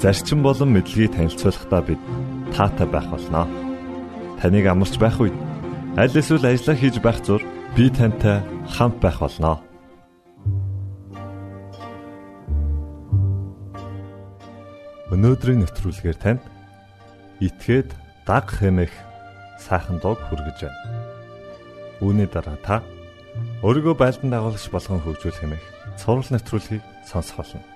зарчим болон мэдлэгийг танилцуулахдаа бид таатай байх болноо. Таныг амарч байх үед аль эсвэл ажиллаа хийж байх зур би тантай хамт байх болноо. Өнөөдрийн нэвтрүүлгээр танд итгээд даг хэмэх сайхан дуу хүргэж байна. Үүний дараа та өөрийгөө байлдан дагуулагч болгон хөгжүүлэх хэмэх цуврал нэвтрүүлгийг сонсох болно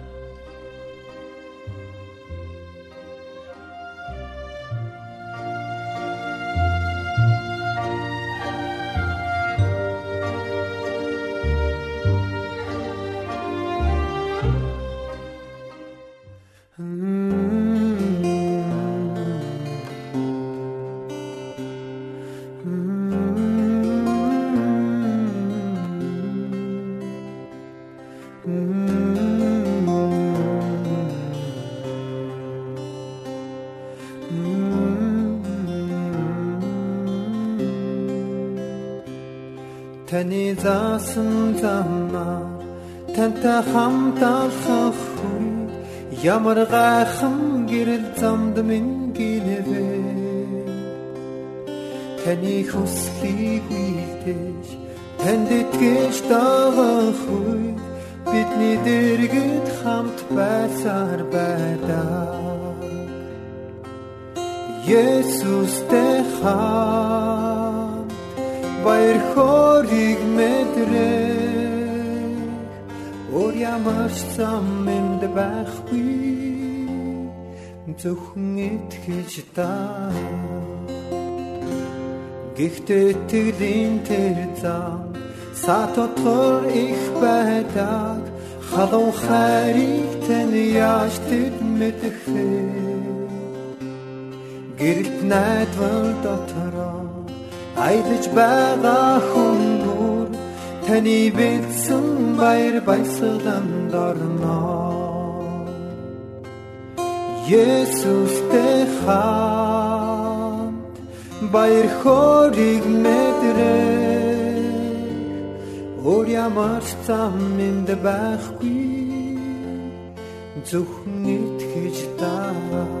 Таны заасан замаар тантай хамт алхах хүн ямар гайхан гэрэл замд минь гинэвэ. Таны хүслийг үйлдэж танд итгэж дагах үед бидний дэргэд хамт байсаар байдаа Есүстэй хаа баяр хориг мэдрээ Ор ямар зам энд байхгүй. Зөвхөн итгэж та. Гэхдээ тэглийн тэр зам сатотгор их байдаг. Халуун хайрыг тань яаж тэд мэдэх Гэрэлт найдвар дотороо аялаж байгаа хүн бүр таны бэлсэн баяр баясгаланд орно. Есүстэй хамт баяр хориг мэдрээ Өөр ямар зам энд байхгүй зөвхөн итгэж даа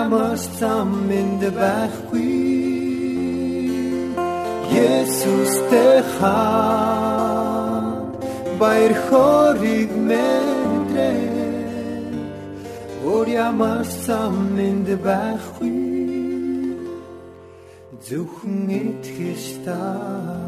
ямар зам энд байхгүй. Есүстэй хаа баяр хориг мэдрээ Өөр ямар зам энд байхгүй. Зөвхөн итгэж та хаа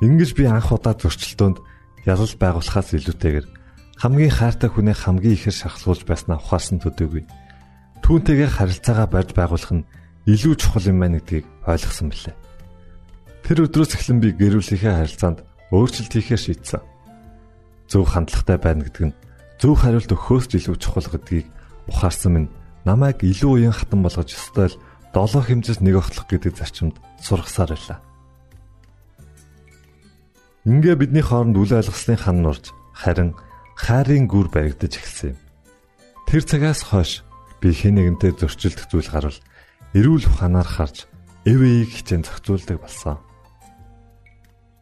Ингэж би анх удаа зөрчилдөөнд ялал байгуулахаас илүүтэйгээр хамгийн хайртай хүнээ хамгийн ихээр шахалгуулж байснаа ухаарсан төдийгүй. Түүнтэйгээ харилцаагаа барьж байгуулах нь илүү чухал юм байна гэдгийг ойлгосон билээ. Тэр өдрөөс эхлэн би гэрүүлийнхээ харилцаанд өөрчлөлт хийхээр шийдсэн. Зөв хандлагатай байна гэдэг нь зөв хариулт өгөхөөс илүү чухал гэдгийг ухаарсан минь намайг илүү уян хатан болгож өстой л долоо хэмжээс нэг огтлох гэдэг зарчимд сургасаар байлаа. Ингээ бидний хооронд үл ойлгослын хан нурж харин хайрын гүр баригдаж эхэлсэн юм. Тэр цагаас хойш би хэн нэгэнтэй зөрчилдөх зүйл гарвал эрүүл ухаанаар харж эвэйг хичээн зохицуулдаг болсон.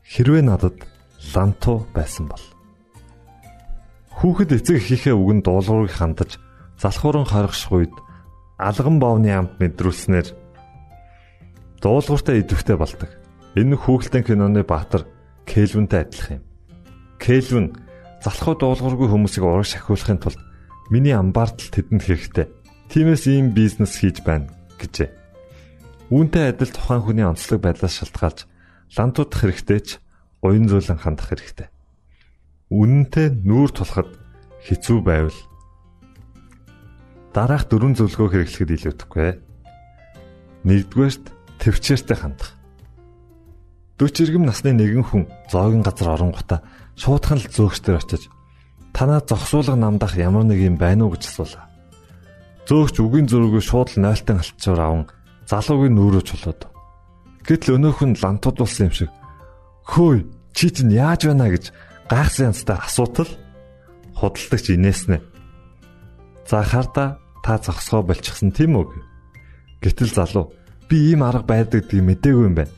Хэрвээ надад ланту байсан бол хүүхэд эцэг эхийнхээ үгэнд дуулуурыг хандаж залхууран хоригших үед алган боовны амт мэдрүүлснээр дуулууртай идэвхтэй болдог. Энэ хүүхэлдэйн киноны баатар Кельвинтэй адилхан юм. Кельвин залхуу дуулуургүй хүмүүсийг ураг шахиулахын тулд миний амбаартал тэдэнд хэрэгтэй. Тиймээс ийм бизнес хийж байна гэжээ. Үүнтэй адил тухайн хүний онцлог байдлаас шалтгаалж лантуудах хэрэгтэй ч уян зөөлөн хандах хэрэгтэй. Үнэнтэй нүүр тулахад хэцүү байвал дараах дөрвөн зөвлөгөө хэрэглэхэд илүүдэхгүй. Нэгдүгээрт төвчээртэй хандах. 40 иргэм насны нэгэн хүн зоогийн газар оронгота шуудхан л зөөгчдөр очиж танаа зогсуулга намдах ямар нэг юм байна уу гэж асуулаа. Зөөгч үгийн зөрүүгөө шууд л нойлтон алтчаар аван залуугийн нүрөө чулууд. Гэтэл өнөөх нь лантууд болсон юм шиг хөөе чи чинь яаж байна гэж гайхсан янзтай асуутал худалдагч инээснэ. За харда та зогсгоо болчихсон тийм үү? Гэтэл залуу би ийм арга байдаг гэдгийг мдээгүй юм байна.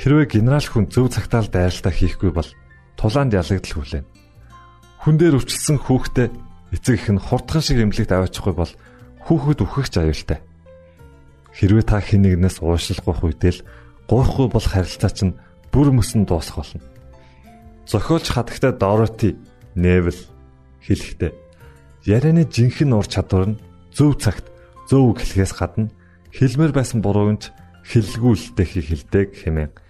Хэрвээ генерал хүн зөв цагтаа л дайралтаа хийхгүй бол тулаанд ялагдал хүлээн. Хүн дээр өвчлсөн хүүхдээ эцэг их нь хурдхан шиг эмнэлэгт аваачихгүй бол хүүхэд үхэх ч аюултай. Хэрвээ та хэн нэгнээс уушлах үедээ л гоохгүй бол харилцаа чинь бүр мөсөн дуусах болно. Зохиолч хатагтай Дороти Невил хэлэхдээ ярианы жинхэнэ ур чадвар нь зөв цагт зөв үг хэлхээс гадна хэлмээр байсан буруунд хэллгүүлэлтэй хийхэлдэг хэмээн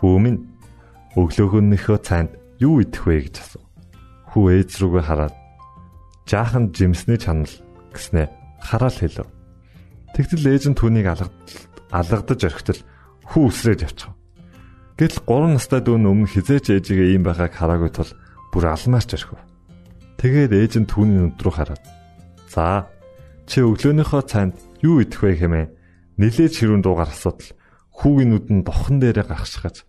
Хүү минь өглөөгөнийхөө цайнд юу идэх вэ гэж асуув. Хүү ээж рүүгээ хараад жаахан жимсний чанал гэснээ хараал хэлв. Тэгтэл ээж нь түүнийг алгадаж орхитол хүү үсрээд явчихав. Гэтэл 3 настай дүү өмнө хизээч ээжигээ ийм байгааг хараагүй тул бүр алмаарч орхив. Тэгээд ээж нь түүний нүд рүү хараад "За, чи өглөөнийхөө цайнд юу идэх вэ хэмээн нилээж хэрүүн дуугаар асуудал хүүгийн нүдэн дохон дээрээ гаргашгаж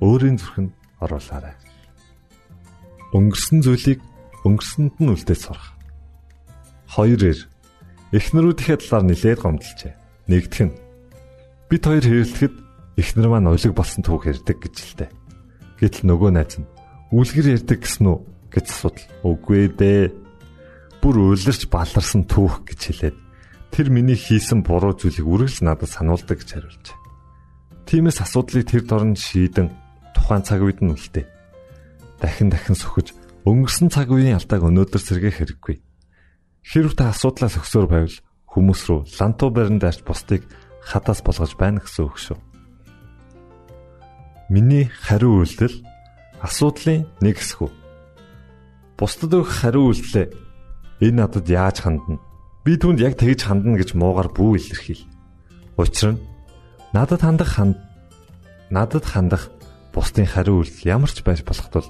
өөрийн зүрхэнд оруулаарай. Өнгөрсөн зүйлийг өнгөрсөнд нь үлдээж сурах. Хоёрээр эхнэрүүдийнхээ талаар нилээд гомдлжээ. Нэгдэх нь бид хоёр хэрэлдэхэд эхнэр маань улиг болсон түүх ярьдаг гэж л дээ. Гэтэл нөгөө найз нь үлгэр ярьдаг гэсэн үү гэж асуудал. Үгүй дээ бүр өөлөрч баларсан түүх гэж хэлээд тэр миний хийсэн буруу зүйлийг үргэлж надад сануулдаг гэж хариулж. Тиймээс асуудлыг тэр дорн шийдэн тухайн цаг үед нь үлдээ. Дахин дахин сөхөж өнгөрсөн цаг үеийн алдааг өнөөдөр сэргээх хэрэггүй. Хэрв та асуудлаас өгсөөр байвал хүмүүс рүү лантуу барин даарч бусдыг хадаас болгож байна гэсэн үг шүү. Миний хариу үйлдэл асуудлын нэг хэсэг. Бусдад өгөх хариу үйлдэлээ Энэ надад яаж хандна? Би түүнд яг тэгж хандна гэж муугар бүү илэрхийл. Учир нь надад хандах ханд надад хандах бусдын хариу үйлдэл ямар ч байж болох тул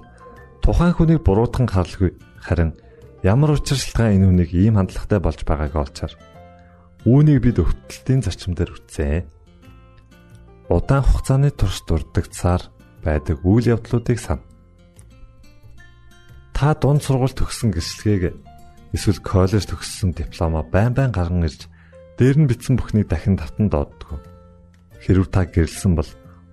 тухайн хүнийг буруутган харлгүй харин ямар учиршилтгаан энэ хүнийг ийм хандлагатай болж байгааг олчаар үүнийг бид өвтөлтийн зарчим дээр үтсэн. Удаан хугацааны турш дурддагцаар байдаг үйл явдлуудыг сан. Та дунд сургууль төгссөн гислэгийг эсвэл коллеж төгссөн дипломоо байн байн гарган ирж дээр нь бичсэн бүхнийг дахин татан дооддог. Хэрвээ та гэрэлсэн бол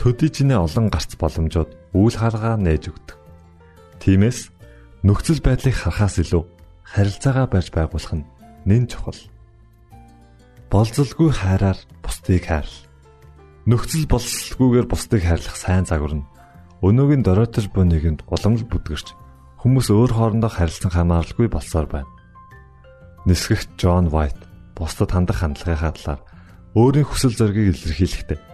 төдийжнээ олон гарц боломжууд үйл харгаа нээж өгдөг. Тиймээс нөхцөл байдлыг харахаас илүү харилцаагаа барьж байгуулах нь нэн чухал. Болзолгүй хайраар бусдыг хайрл. Нөхцөл болцолгүйгээр бусдыг хайрлах сайн загвар нь өнөөгийн доройтож буй нэгэнд уламж бүдгэрч хүмүүс өөр хоорондоо харилцан хамааралгүй болсоор байна. Нисгэгч Джон Вайт бусдад хандах хандлагынхаа талаар өөрийн хүсэл зоригийг илэрхийлэхдээ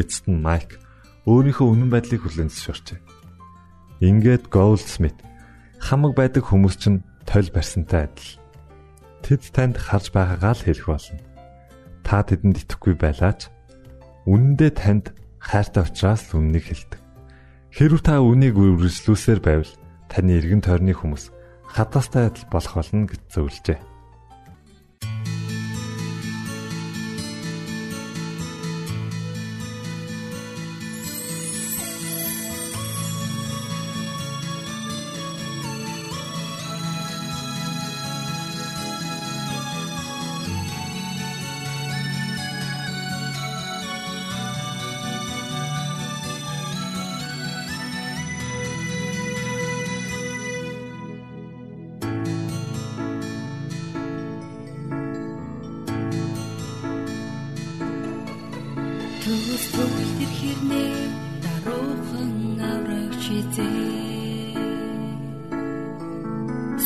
эцэст нь Майк өөрийнхөө үнэн байдлыг хүлээн зөвшөөрчээ. Ингээд Голдсмит хамаг байдаг хүмүүс чинь тойл барьсантай адил. Тэд танд харж байгаагаа л хэлэх болно. Та тэдэнд итгэхгүй байлаач үнэндээ танд хайртай учраас үннийг хэлдэг. Хэрв та үнийг үргэлжлүүлсээр байвал таны эргэн тойрны хүмүүс хадастай адил болох болно гэж зөвлөжээ.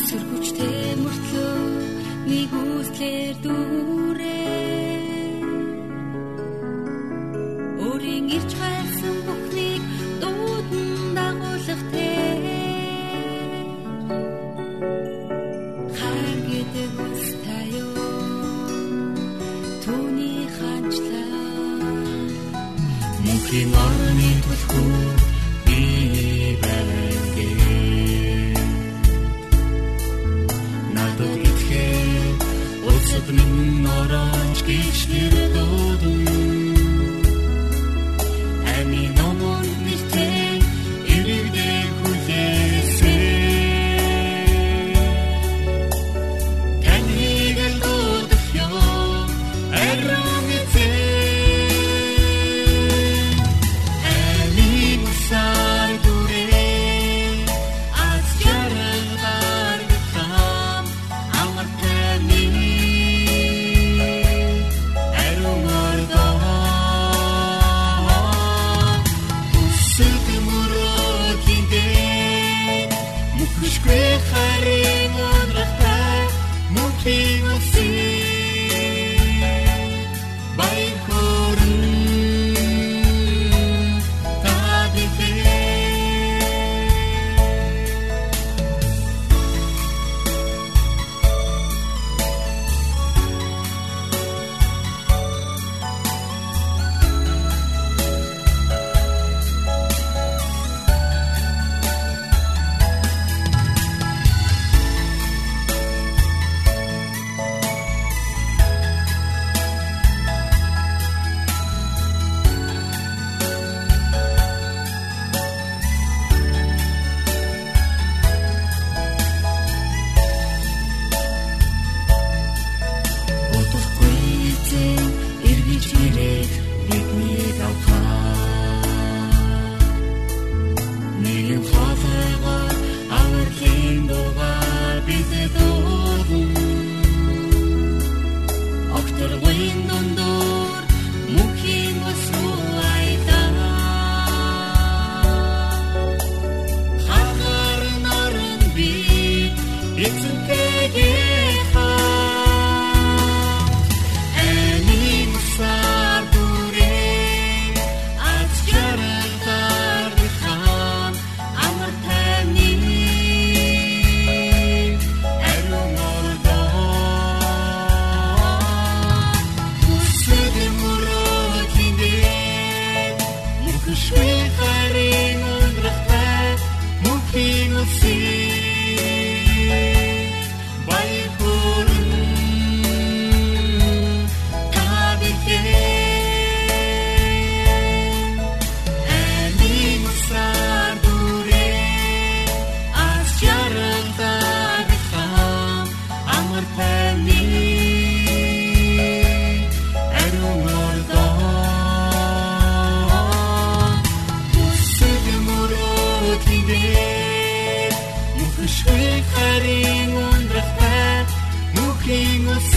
Сөргөчтэй мөртлөө нэг үслэр дүүрээ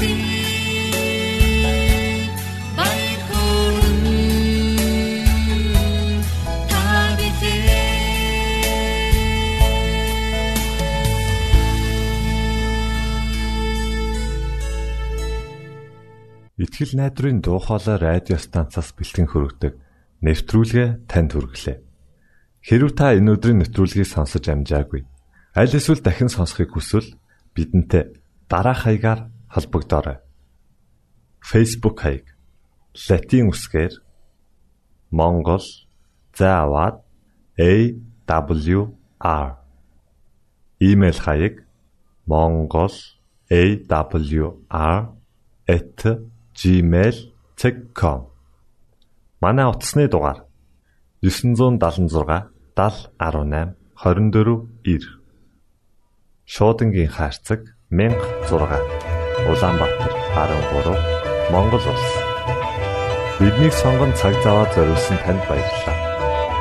Итгэл найдрын дуу хоолой радио станцаас бэлтгэн хөрөгдөг нэвтрүүлгээ танд хүргэлээ. Хэрв та энэ өдрийн нэвтрүүлгийг сонсож амжаагүй аль эсвэл дахин сонсохыг хүсвэл бидэнтэй дараах хаягаар холбогдорой. Facebook хаяг: Satiin усгээр Монгол заавад AWR Имейл хаяг: mongol@gmail.com Манай утасны дугаар 976 7018 24 9 Шуудангийн хаяг 16 Улаанбаатар 13 Монгол улс Биднийг сонгон цаг зав аваад зориулсан танд баярлалаа.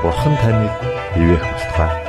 Бурхан таныг ивээх батугай